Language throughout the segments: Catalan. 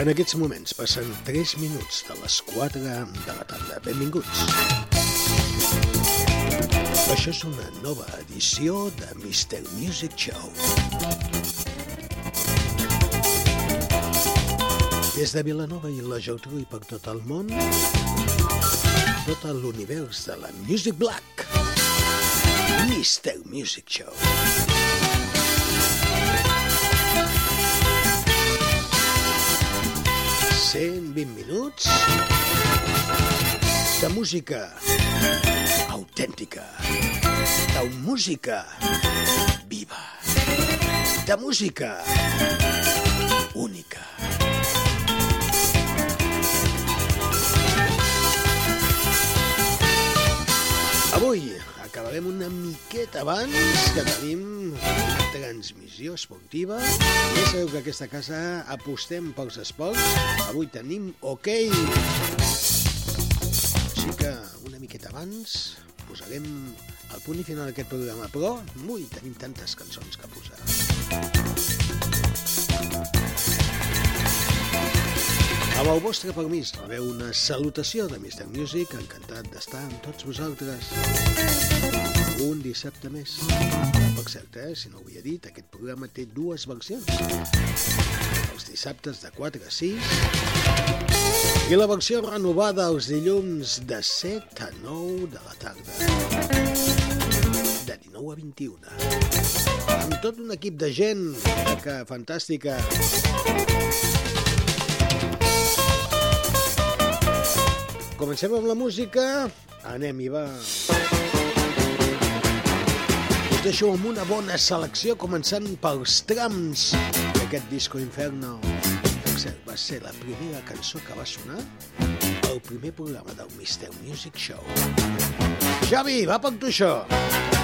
En aquests moments passen 3 minuts de les 4 de la tarda. Benvinguts. Això és una nova edició de Mr. Music Show. Des de Vilanova i la Geltrú i per tot el món, tot l'univers de la Music Black. Mr. Music Show. Cent vint minuts de música autèntica, de música viva, de música única. Avui acabarem una miqueta abans que tenim transmissió esportiva. Ja sabeu que aquesta casa apostem pels esports. Avui tenim hoquei. Així que una miqueta abans posarem el punt i final d'aquest programa, però ui, tenim tantes cançons que posar. Amb el vostre permís, rebeu una salutació de Mr. Music, encantat d'estar amb tots vosaltres. Un dissabte més. Per cert, eh, si no ho havia dit, aquest programa té dues versions. Els dissabtes de 4 a 6 i la versió renovada els dilluns de 7 a 9 de la tarda. De 19 a 21. Amb tot un equip de gent que fantàstica. Comencem amb la música. Anem-hi, va. Us deixo amb una bona selecció, començant pels trams d'aquest Disco Inferno. Va ser la primera cançó que va sonar al primer programa del Mr. Music Show. Javi, va per tu això. To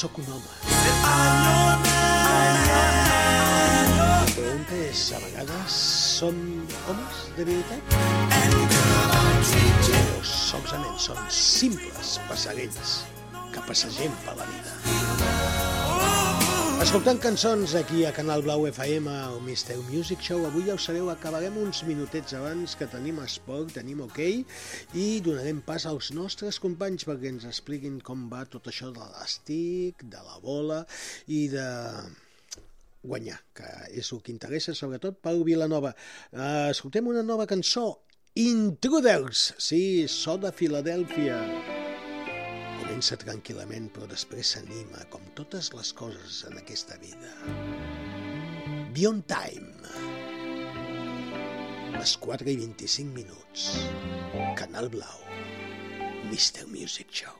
sóc un home. La pregunta és, a vegades som homes de veritat? O solament som simples passarells que passegem per la vida? Escoltant cançons aquí a Canal Blau FM o Mister Music Show, avui ja ho sabeu, acabarem uns minutets abans que tenim esport, tenim ok, i donarem pas als nostres companys perquè ens expliquin com va tot això de l'estic, de la bola i de guanyar, que és el que interessa sobretot Pau Vilanova. Escoltem una nova cançó, Intruders, sí, so de Filadèlfia. Intruders. Comença tranquil·lament però després s'anima, com totes les coses en aquesta vida. Beyond Time. Les 4 i 25 minuts. Canal Blau. Mr. Music Show.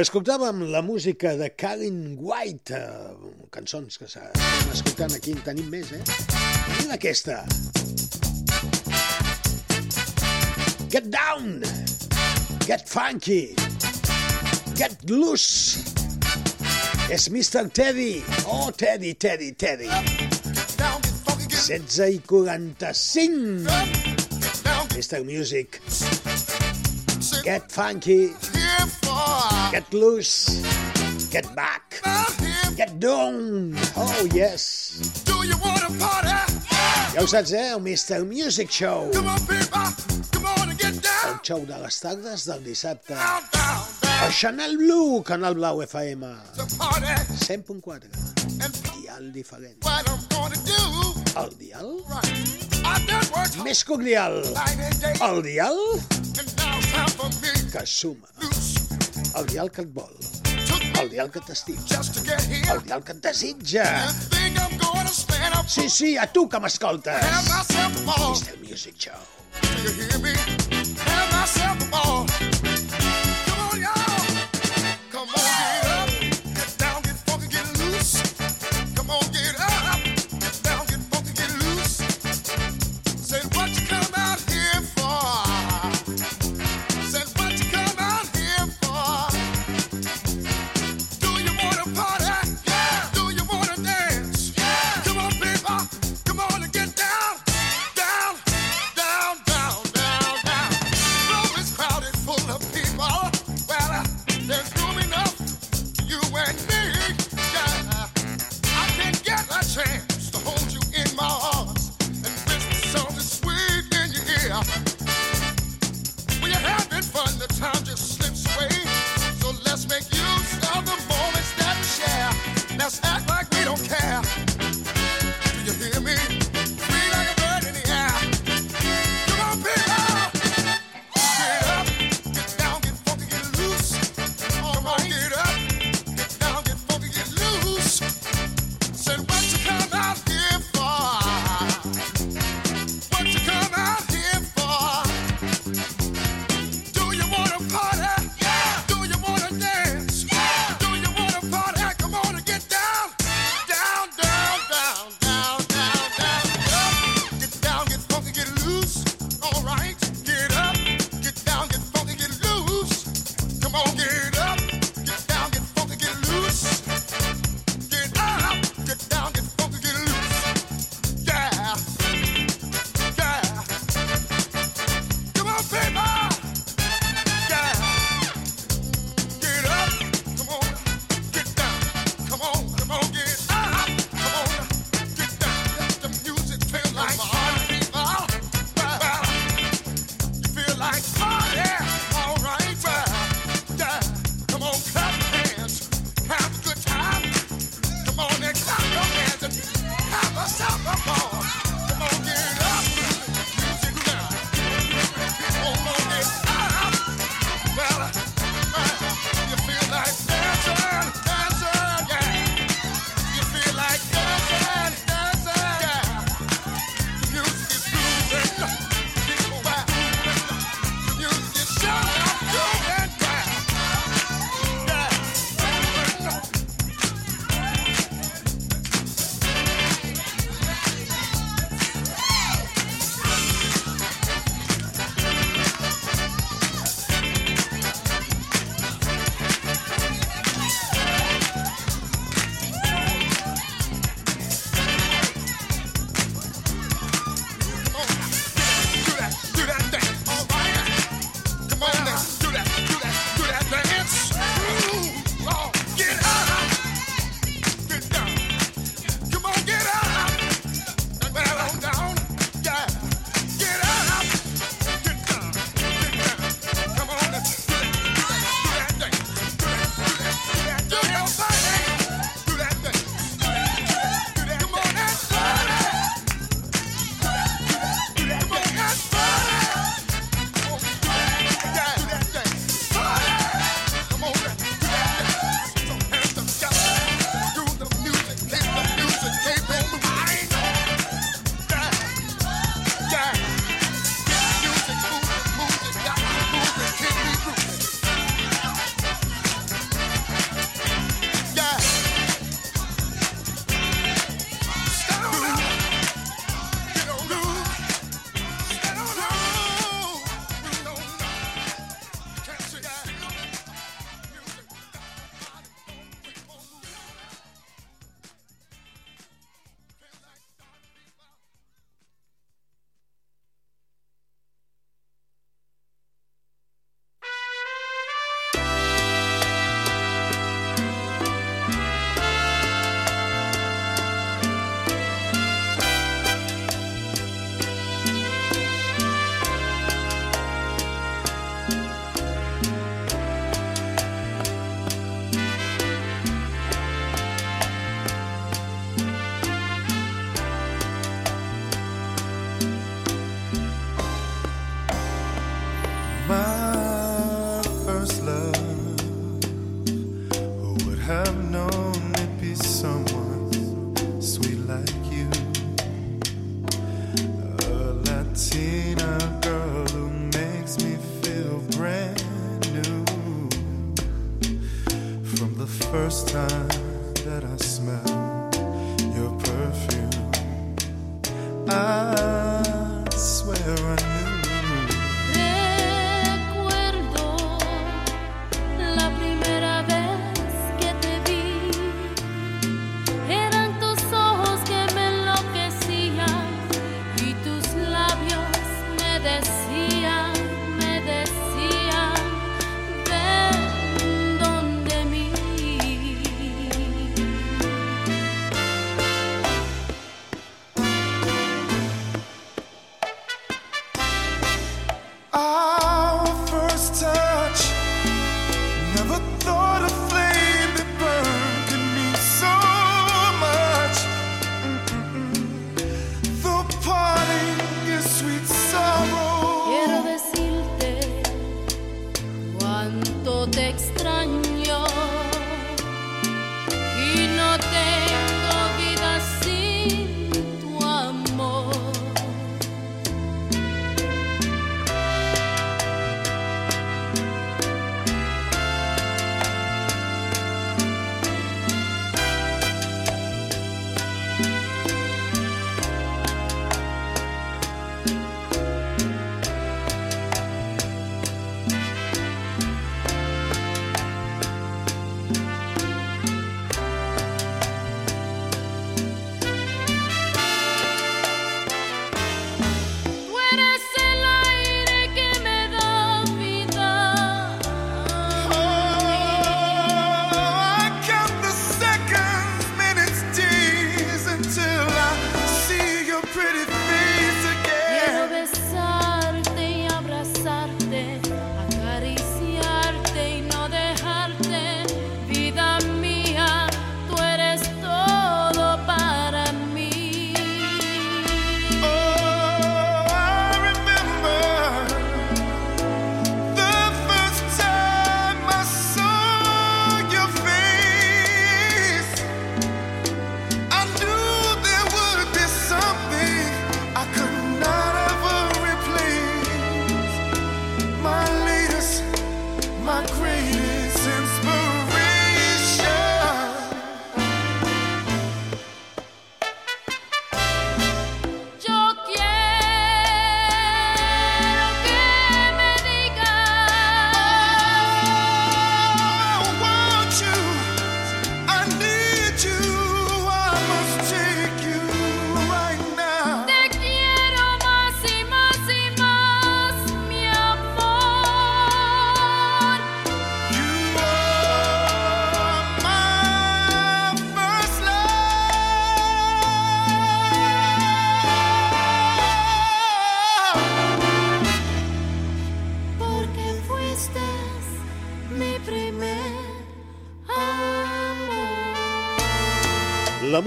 Escoltàvem la música de Karen White, eh, cançons que s'estan escoltant aquí, en tenim més, eh? Mira aquesta. Get down, get funky, get loose. És Mr. Teddy. Oh, Teddy, Teddy, Teddy. Down, get funky, get 16 i 45. down, Mr. Music. Get funky. Get loose, get back, get down. Oh, yes. do you want to party? Ja ho saps, eh? El Mr. Music Show. Come on, people, come on and get El down, show de les tardes del dissabte. down, down, El down. Chanel Blue, Canal Blau FM. The party 100.4. and Dial diferent. what I'm gonna do. El dial Right. Més El dial que suma. loose. El dial que et vol. El dial que t'estima. El dial que et desitja. Sí, sí, a tu que m'escoltes. Mr. Music Show.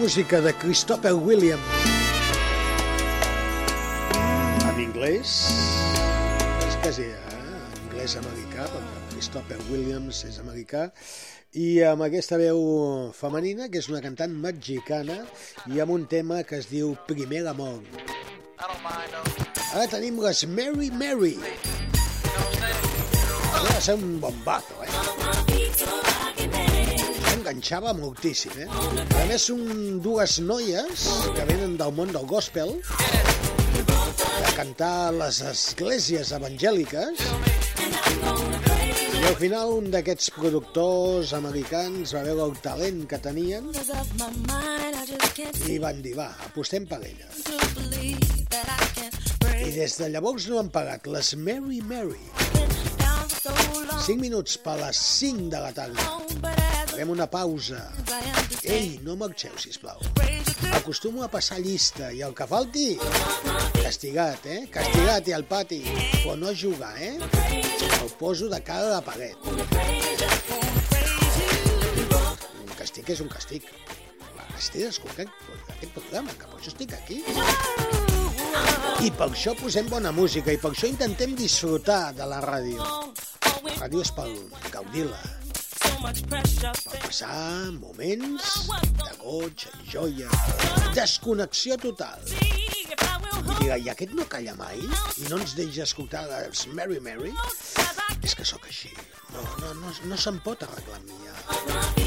Música de Christopher Williams. En anglès, és quasi eh? anglès americà, perquè Christopher Williams és americà, i amb aquesta veu femenina, que és una cantant mexicana, i amb un tema que es diu Primer Amor. Ara tenim les Mary Mary. Va ser un bombazo, eh? Enganxava moltíssim, eh? A més, són dues noies que venen del món del gospel, de cantar a les esglésies evangèliques, i al final un d'aquests productors americans va veure el talent que tenien i van dir, va, apostem per ella. I des de llavors no han pagat les Mary Mary. 5 minuts per les 5 de la tarda. Farem una pausa. Ei, no marxeu, sisplau. Acostumo a passar llista i el que falti, castigat, eh? Castigat i al pati. Però no jugar, eh? El poso de cara la paret. Un castig és un castig. Estic escoltant aquest programa, que per això estic aquí. I per això posem bona música i per això intentem disfrutar de la ràdio. La ràdio és per gaudir-la, passar moments de goig, joia, desconnexió total. I diga, i aquest no calla mai i no ens deixa escoltar les Mary Mary? És que sóc així. No, no, no, no se'n pot arreglar amb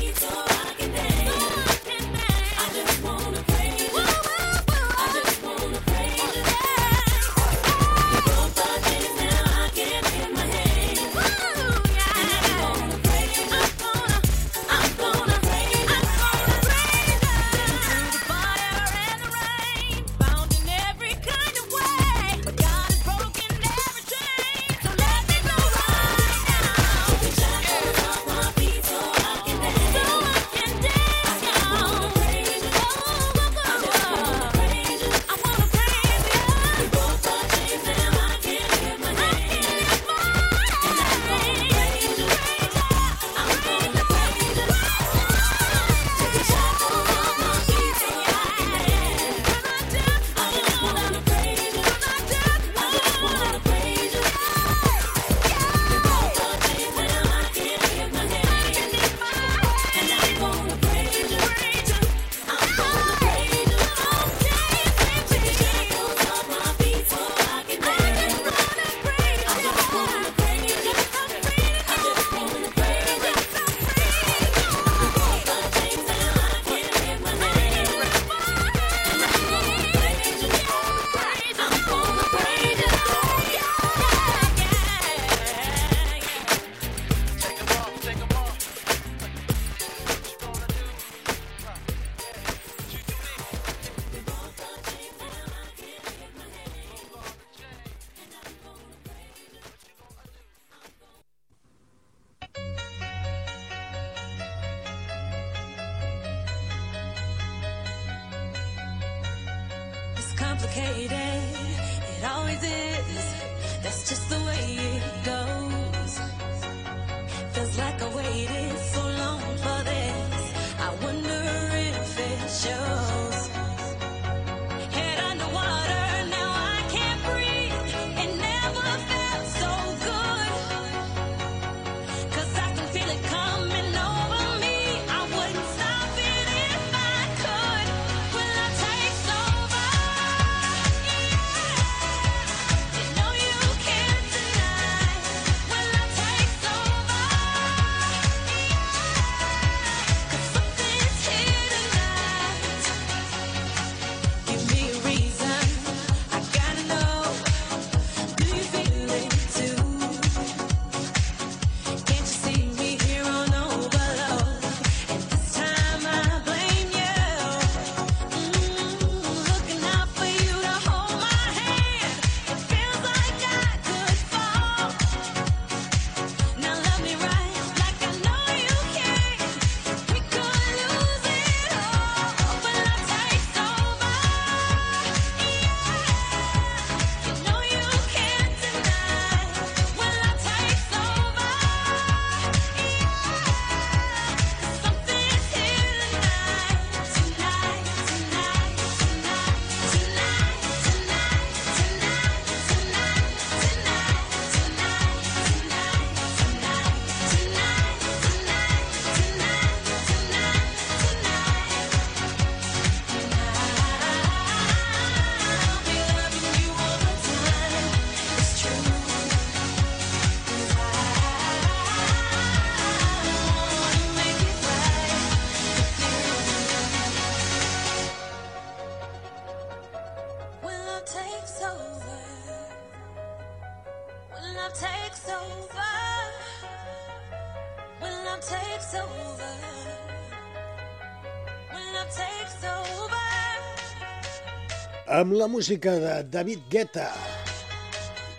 Amb la música de David Guetta,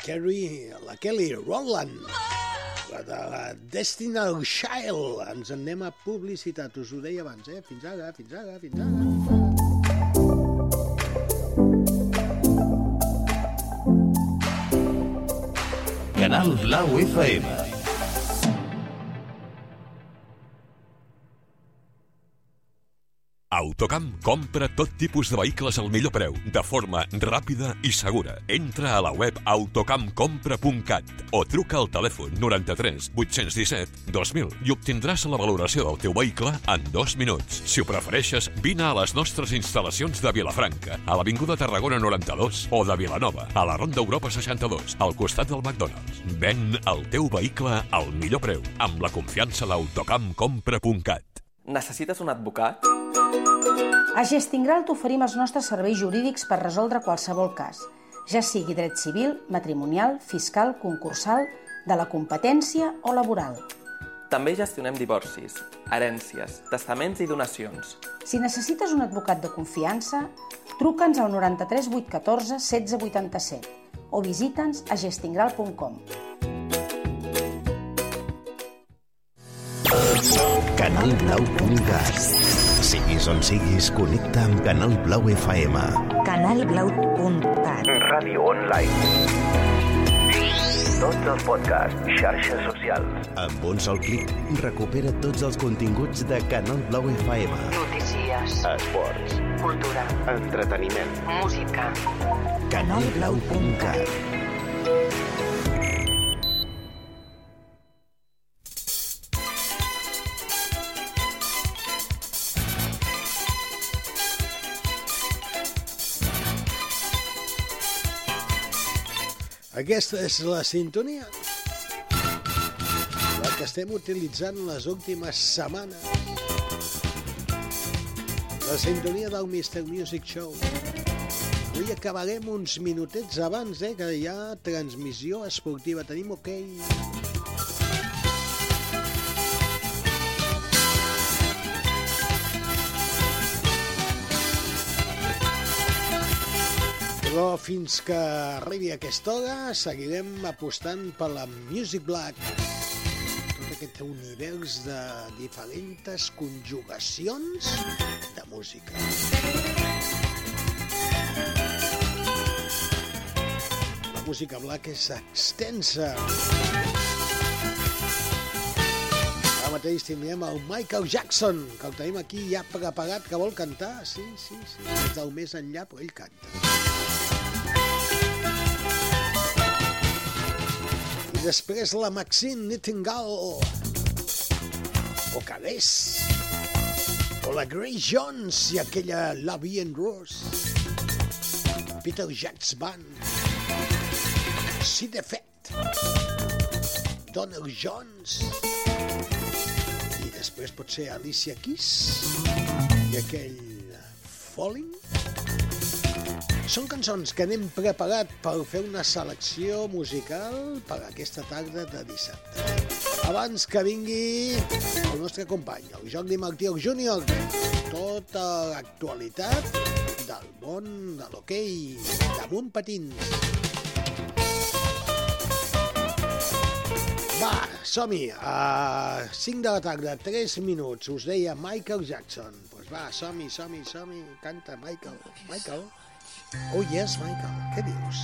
Kerry, la Kelly Rowland, la de la Destinal Child. Ens en anem a publicitat, us ho deia abans, eh? Fins ara, fins ara, fins ara. Canal Blau FM. Autocamp compra tot tipus de vehicles al millor preu, de forma ràpida i segura. Entra a la web autocampcompra.cat o truca al telèfon 93 817 2000 i obtindràs la valoració del teu vehicle en dos minuts. Si ho prefereixes, vine a les nostres instal·lacions de Vilafranca, a l'Avinguda Tarragona 92 o de Vilanova, a la Ronda Europa 62, al costat del McDonald's. Ven el teu vehicle al millor preu, amb la confiança d'autocampcompra.cat. Necessites un advocat? A Gestingral t'oferim els nostres serveis jurídics per resoldre qualsevol cas, ja sigui dret civil, matrimonial, fiscal, concursal, de la competència o laboral. També gestionem divorcis, herències, testaments i donacions. Si necessites un advocat de confiança, truca'ns al 93 814 1687 o visita'ns a gestingral.com. Canalblau.cat Siguis on siguis, connecta amb Canal Blau FM. Canalblau.cat Ràdio online. Tots els podcasts, xarxes socials. Amb un sol clic, recupera tots els continguts de Canal Blau FM. Notícies, Esports, cultura, entreteniment. música. Canalblau.cat Aquesta és la sintonia. La que estem utilitzant les últimes setmanes. La sintonia del Mr. Music Show. Avui acabarem uns minutets abans, eh, que hi ha transmissió esportiva. Tenim ok. Però fins que arribi aquesta hora seguirem apostant per la Music Black. Tot aquest univers de diferents conjugacions de música. La música black és extensa. Ara mateix tindrem el Michael Jackson, que el tenim aquí ja preparat, que vol cantar. Sí, sí, sí. Des del més enllà, però ell canta. Després la Maxine Nightingale. O Calés. O la Grace Jones i aquella Lovey and Rose. Peter Jacks Band. Sid Effect. Donald Jones. I després pot ser Alicia Keys. I aquell Falling. Són cançons que n'hem preparat per fer una selecció musical per aquesta tarda de dissabte. Abans que vingui el nostre company, el Jordi Martí Júnior, tota l'actualitat del món de l'hoquei damunt patins. Va, som-hi. A 5 de la tarda, 3 minuts. Us deia Michael Jackson. Doncs pues va, som-hi, som-hi, som-hi. Canta, Michael. Michael. Oh, yes, Michael. Què dius?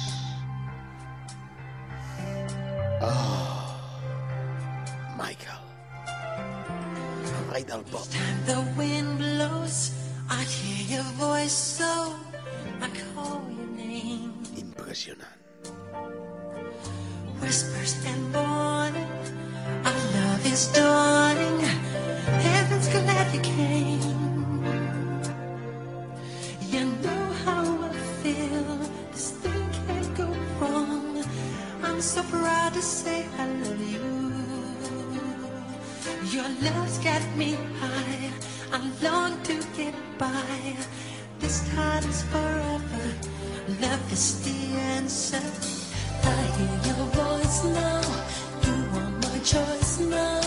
Oh, ah, Michael. El rei del pop. The wind blows, I hear your voice so I call your name. Impressionant. Whispers and morning, our love is dawning. Heaven's glad you came. so proud to say I love you. Your love's got me high. I long to get by. This time is forever. Love is the answer. I hear your voice now. You are my choice now.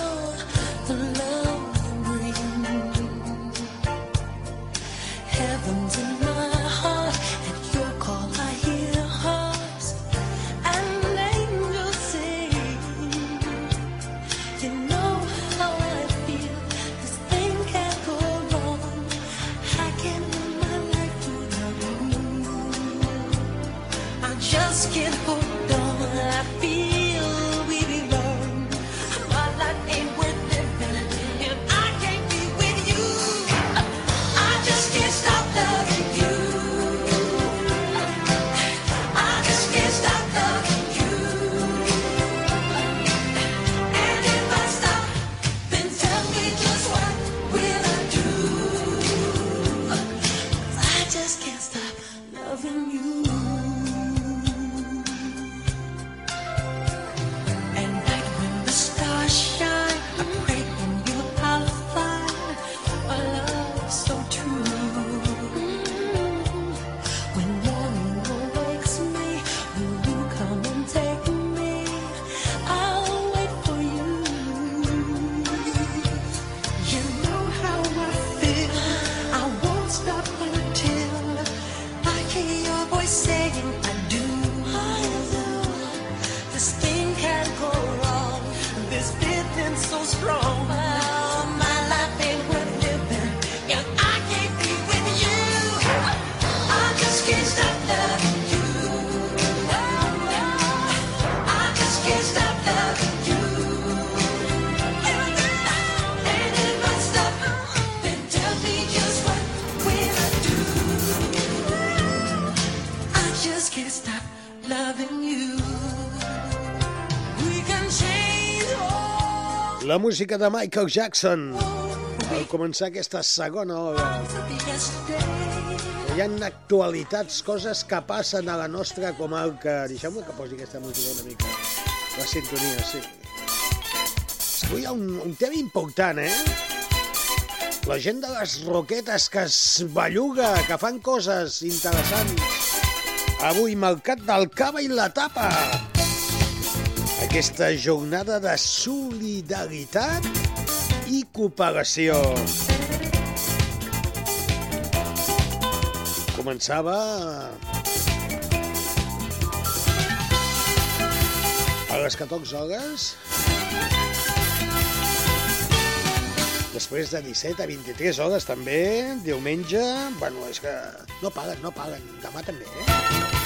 Música de Michael Jackson. Al començar aquesta segona hora, hi ha actualitats, coses que passen a la nostra comarca. Deixeu-me que posi aquesta música una mica. La sintonia, sí. Avui hi ha un, un tema important, eh? La gent de les roquetes que es belluga, que fan coses interessants. Avui, Mercat del Cava i la Tapa. Aquesta jornada de solidaritat i cooperació. Començava a les 14 hores. Després de 17 a 23 hores també, diumenge, bueno, és que no paguen, no paguen, demà també, eh?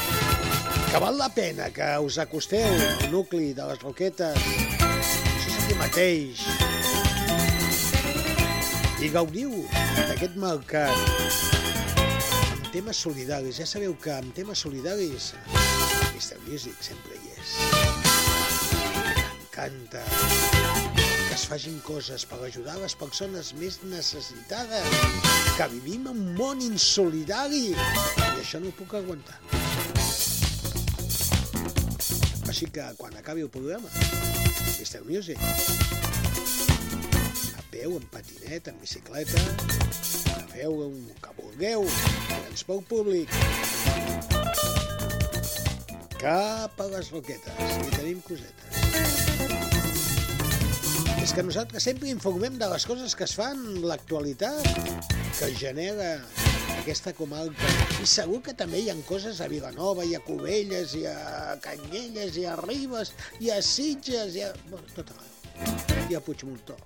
Que val la pena que us acosteu al nucli de les Roquetes, això és aquí mateix, i gaudiu d'aquest mercat amb temes solidaris. Ja sabeu que amb temes solidaris Mr. Music sempre hi és. M'encanta que es facin coses per ajudar les persones més necessitades, que vivim en un món insolidari i això no ho puc aguantar. Que quan acabi el programa, Mr. Music, a peu, en patinet, en bicicleta, a feu un que vulgueu, transport públic, cap a les roquetes, hi tenim cosetes. És que nosaltres sempre informem de les coses que es fan, l'actualitat que genera aquesta comarca. I segur que també hi ha coses a Vilanova, i a Cubelles, i a Canyelles, i a Ribes, i a Sitges, i a... Bueno, tot arreu. I a Puigmontó.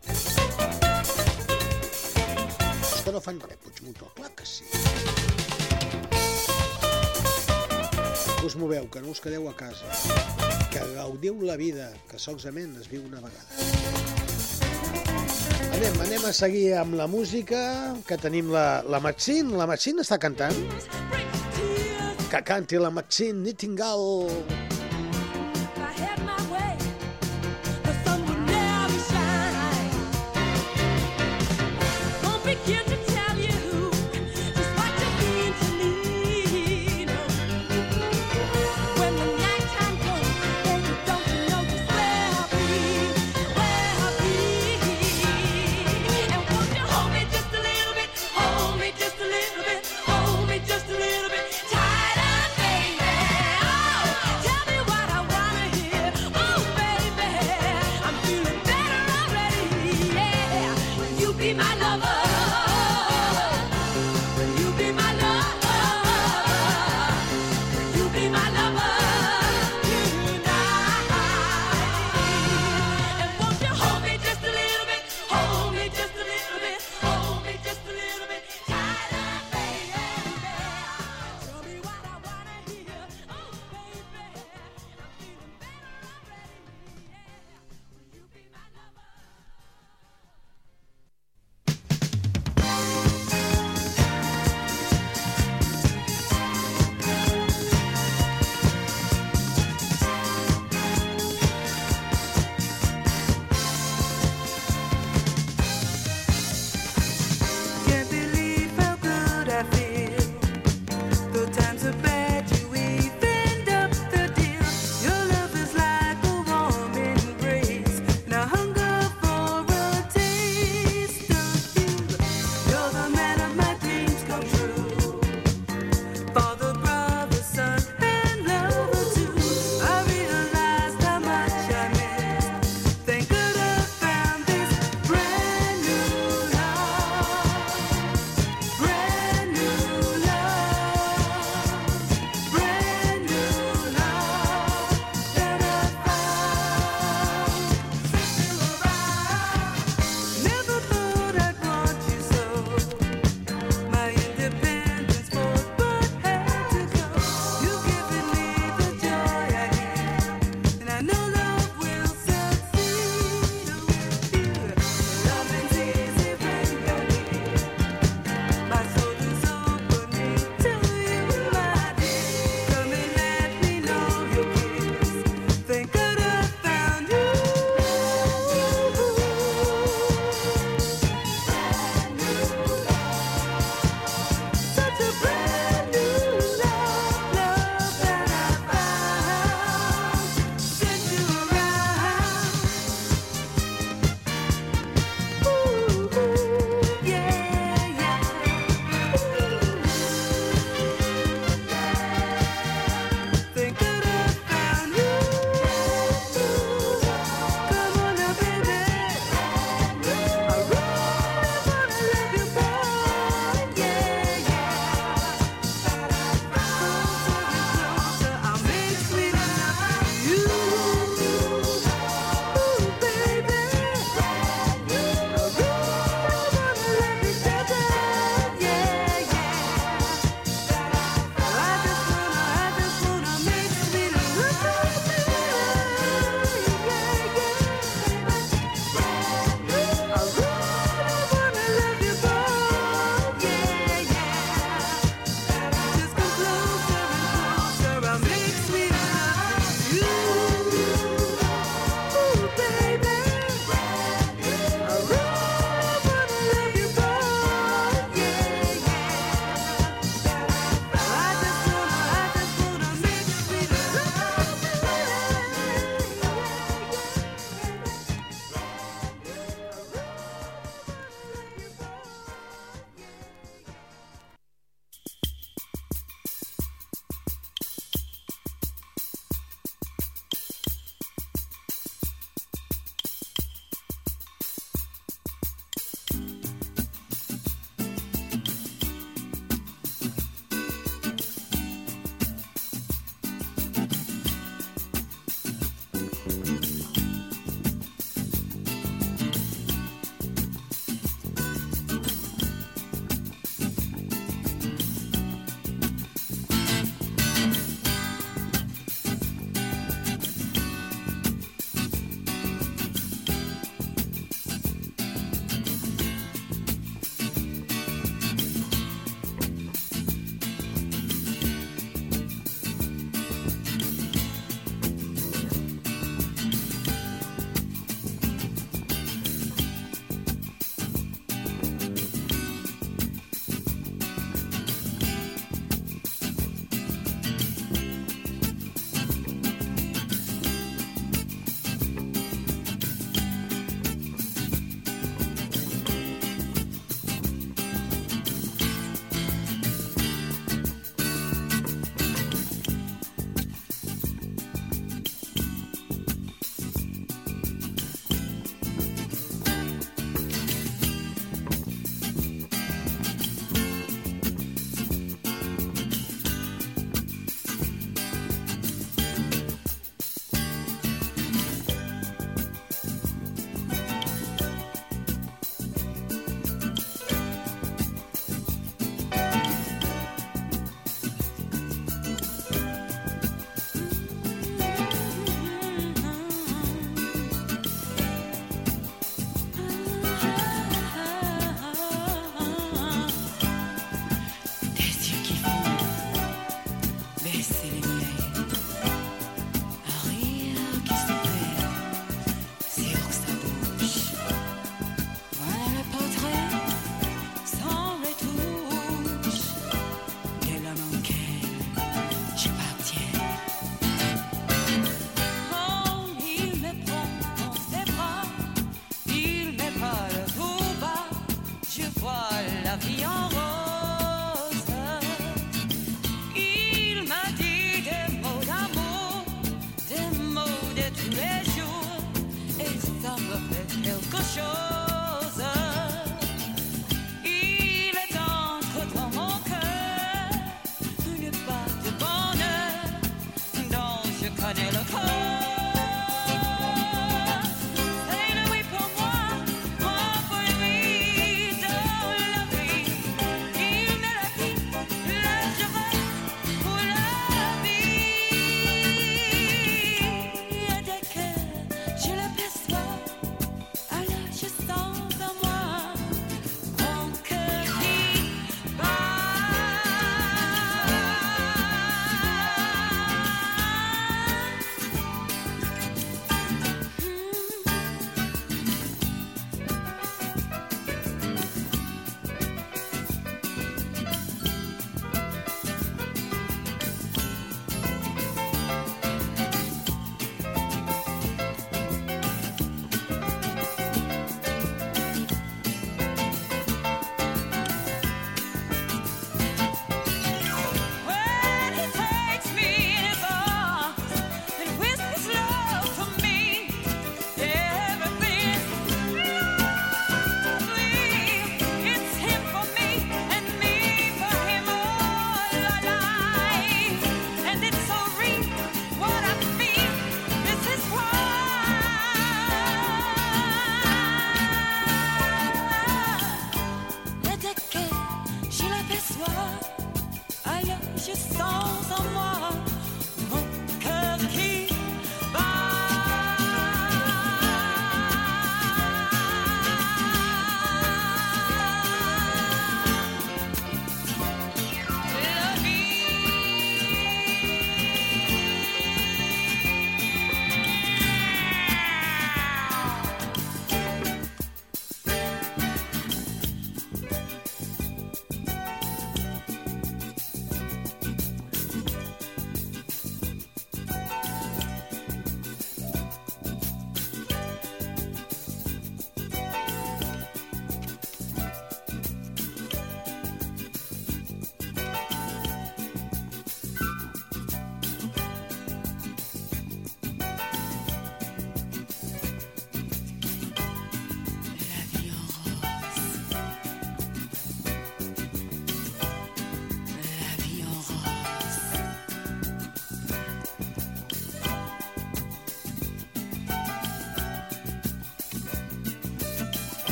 És que no fan res, Puigmontó. Clar que sí. Us moveu, que no us quedeu a casa. Que gaudiu la vida, que solament es viu una vegada. Anem, anem a seguir amb la música, que tenim la, la Maxine. La Maxine està cantant. Que canti la Maxine Nightingale.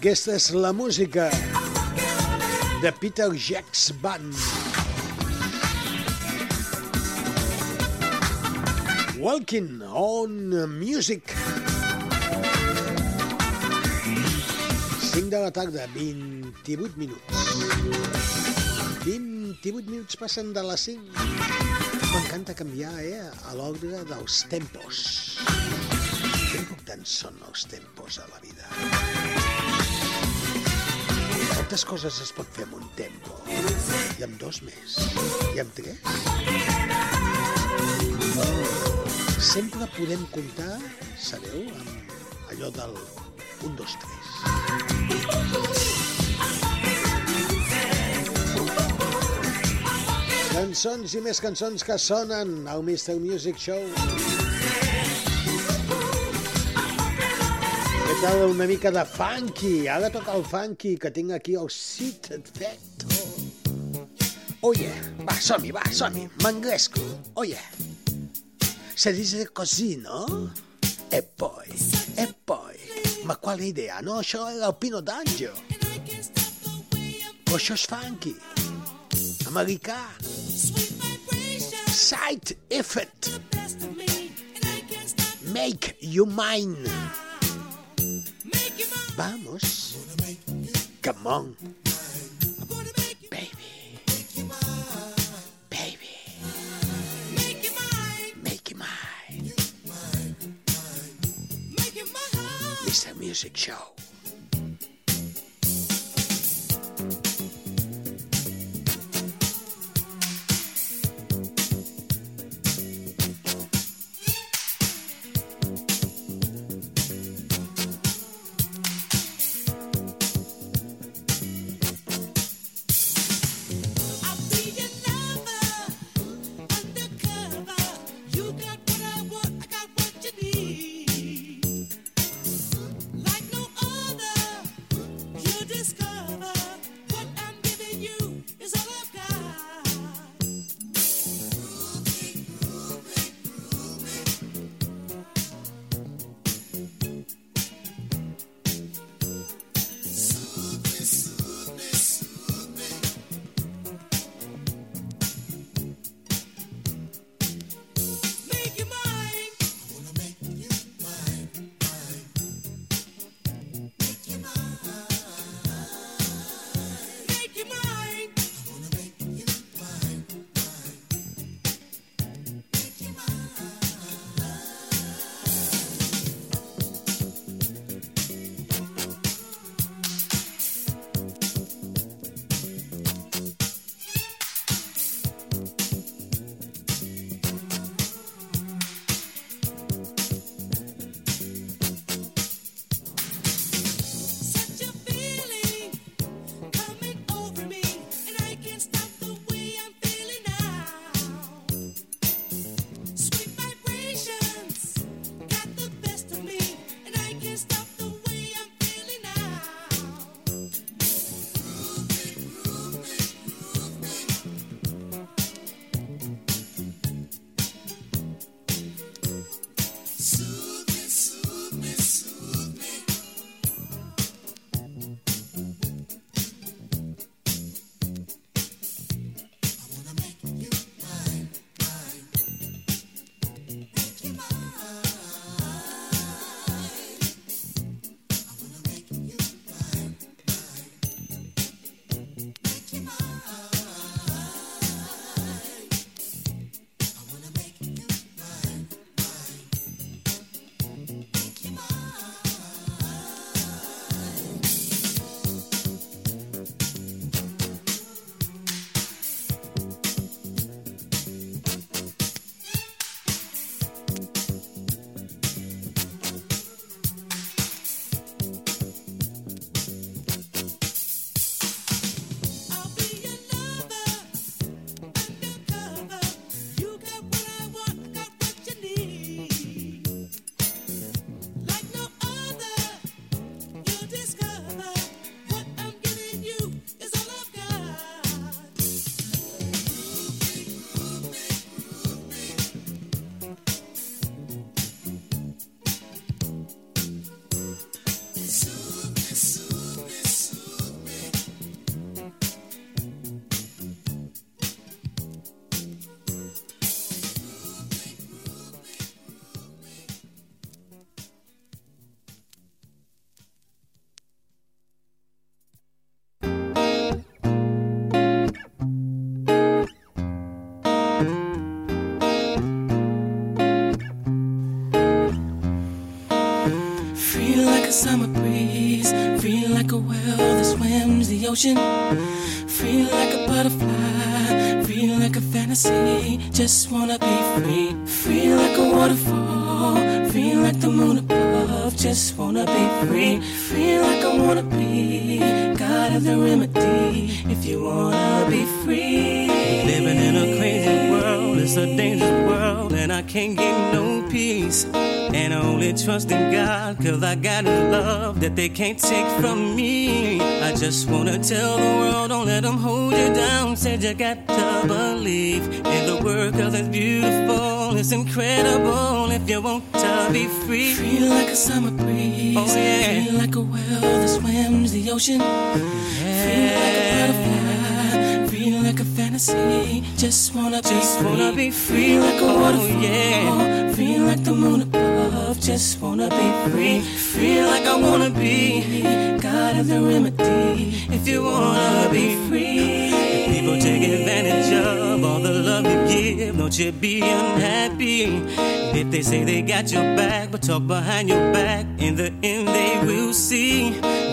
Aquesta és la música de Peter Jacks Band. Walking on Music. 5 de la tarda, 28 minuts. 28 minuts passen de les 5. M'encanta canviar, eh, a l'ordre dels tempos. Que importants són els tempos a la vida. Quantes coses es pot fer amb un tempo? I amb dos més? I amb tres? Sempre podem comptar, sabeu, amb allò del 1, 2, 3. Cançons i més cançons que sonen al Mr. Music Show. Tal una mica de funky? Ara toca el funky, que tinc aquí el Sit Effecto. Oh yeah, va, som-hi, va, som-hi, m'engresco. Oh yeah. Se dice così, no? E poi, e poi. Ma quale idea? No, això era el Pino D'Angio. Això és funky. Americà. Side effect. Make you mine. Vamos. Come on. Baby. Baby. Make you mine. Mr. Music Show. Ocean. Feel like a butterfly. Feel like a fantasy. Just wanna be free. Feel like a waterfall. Feel like the moon above. Just wanna be free. Feel like I wanna be. God of the remedy. If you wanna be free. Living in a crazy world. It's a dangerous world. And I can't get no peace. And I only trust in God, cause I got they can't take from me. I just wanna tell the world, don't let them hold you down. Said you got to believe in the word, cause it's beautiful, it's incredible if you want to be free. Feel like a summer breeze, oh yeah. Feel like a whale that swims the ocean. Feel like a butterfly, feel like a fantasy. Just wanna just be wanna be free, like a oh, waterfall. yeah. Feel like the moon just wanna be free. Feel like I wanna be God of the remedy. If you wanna be free, if people take advantage of all the love you give, don't you be unhappy. If they say they got your back, but talk behind your back, in the end they will see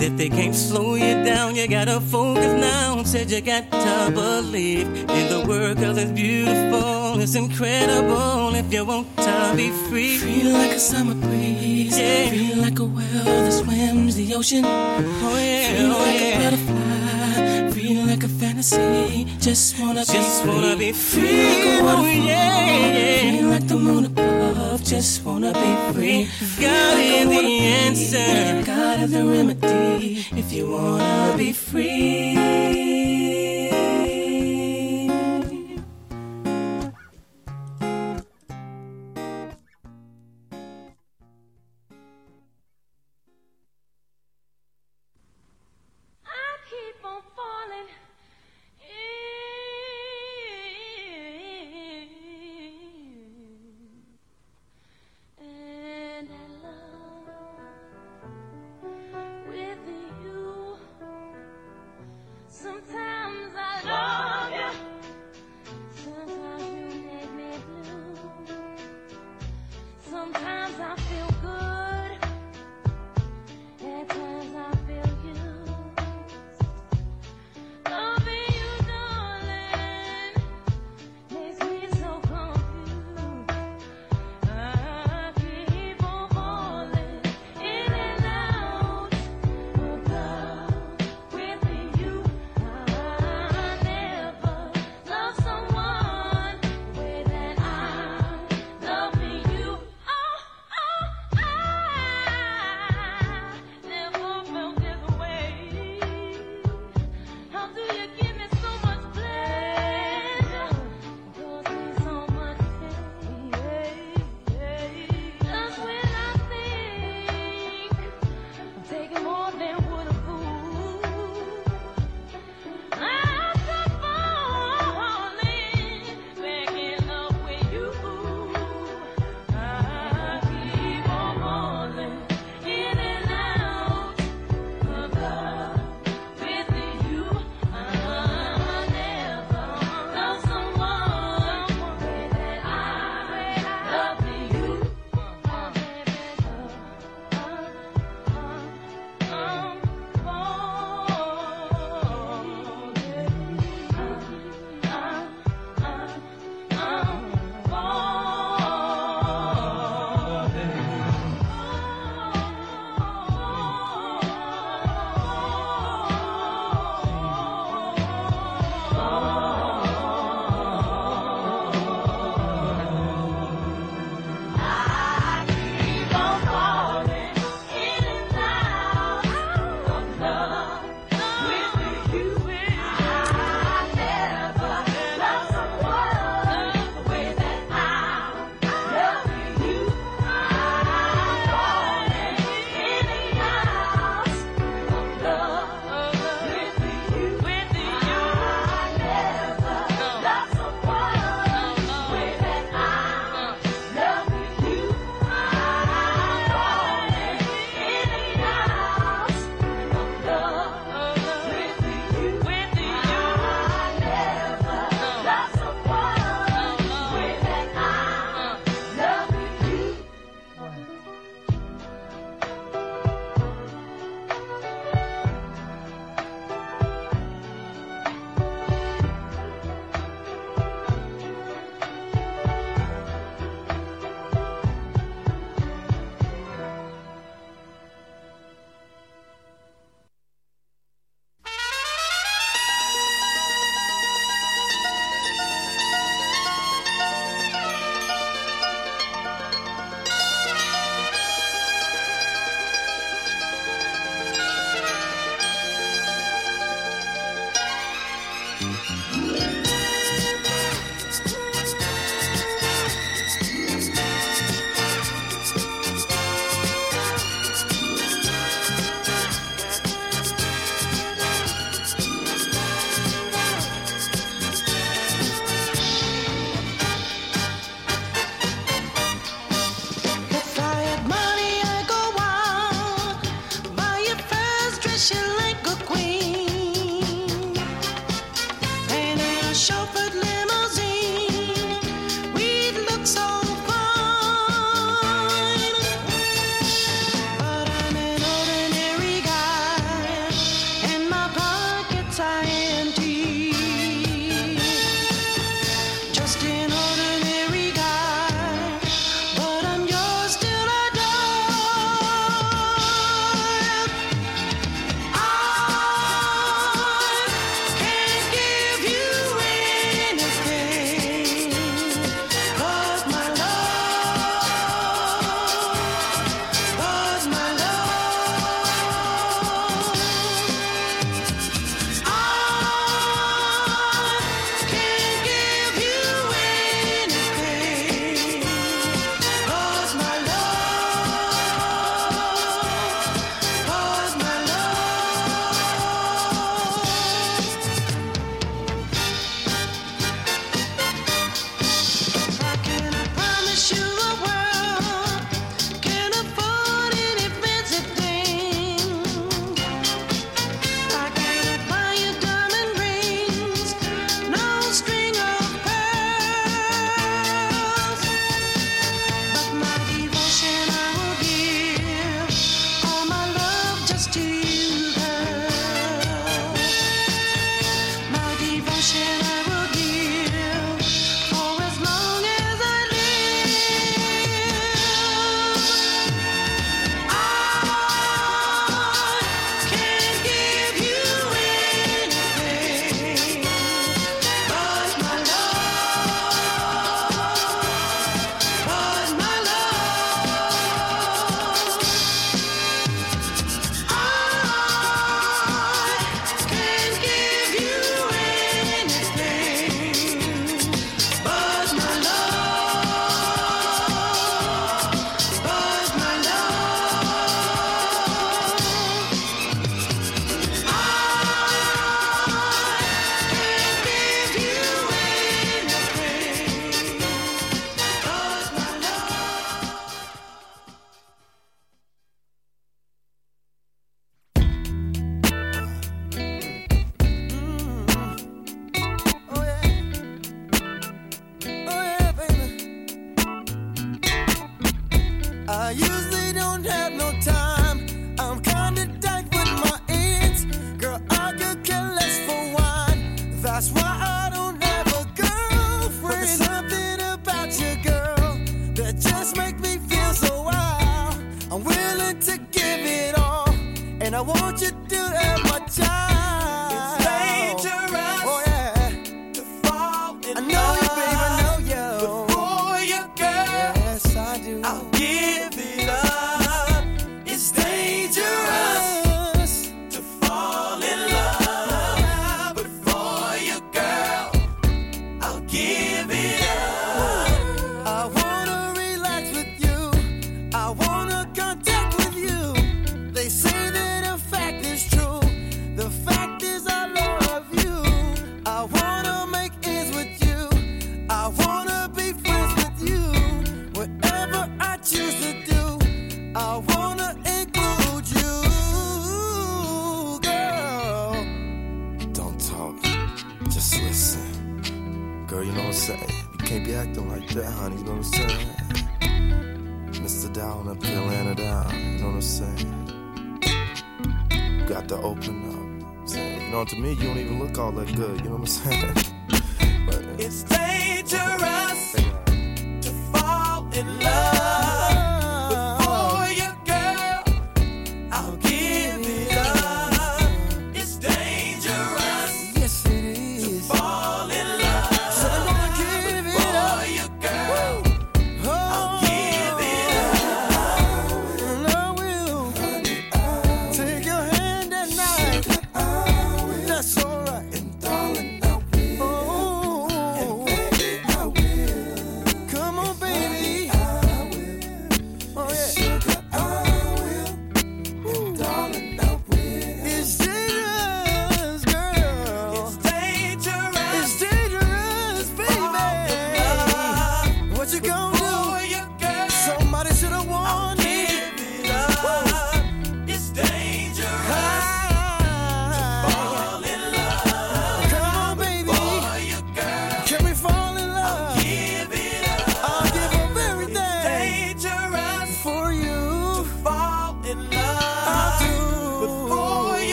that they can't slow you down. You gotta focus now. Said you got to believe in the word, cause it's beautiful, it's incredible. If you want to be free, feel like a summer breeze. Yeah. Feel like a whale that swims the ocean. Oh yeah, feel oh, like yeah. a butterfly. Feel like a fantasy. Just wanna Just be free. wanna be free. like a Oh, yeah, yeah. Feel like the moon above. Just wanna be free. Feel God like is the be answer. God of the remedy. If you wanna be free.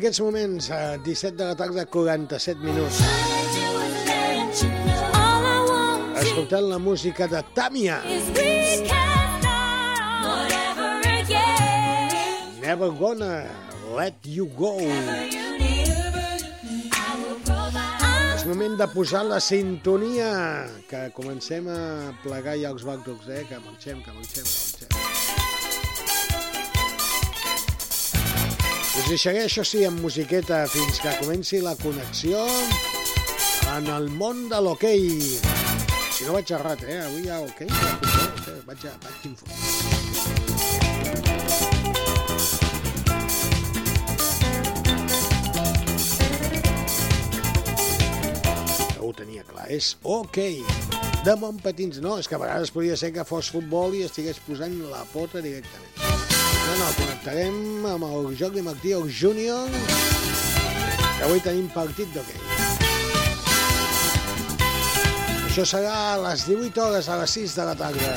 Aquests moments, a 17 de la tarda, 47 minuts. Escoltant la música de Tàmia. Never gonna let you go. És moment de posar la sintonia, que comencem a plegar ja els bàctocs, eh? Que marxem, que marxem, que marxem. Us deixaré, això sí, amb musiqueta fins que comenci la connexió en el món de l'hoquei. Si no vaig errat, eh? Avui hi ha hoquei, eh? vaig, a, vaig informar. Ho tenia clar, és ok. De Montpetins, no, és que a vegades podria ser que fos futbol i estigués posant la pota directament. No, connectarem amb el de Martí, el Júnior, que avui tenim partit d'hoquei. Això serà a les 18 hores, a les 6 de la tarda.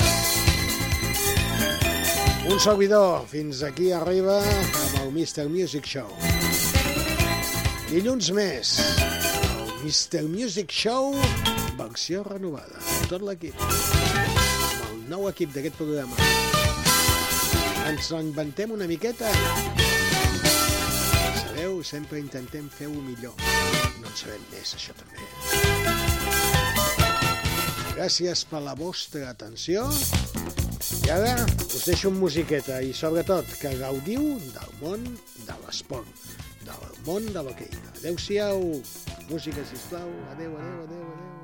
Un servidor, fins aquí arriba amb el Mr. Music Show. Dilluns més, el Mr. Music Show, versió renovada. Tot l'equip. Amb el nou equip d'aquest programa. Ens ho inventem una miqueta. Sabeu, sempre intentem fer-ho millor. No en sabem més, això també. Gràcies per la vostra atenció. I ara us deixo amb musiqueta i sobretot que gaudiu del món de l'esport, del món de l'hoquei. Adéu-siau, música, sisplau. Adéu, adéu, adéu, adéu.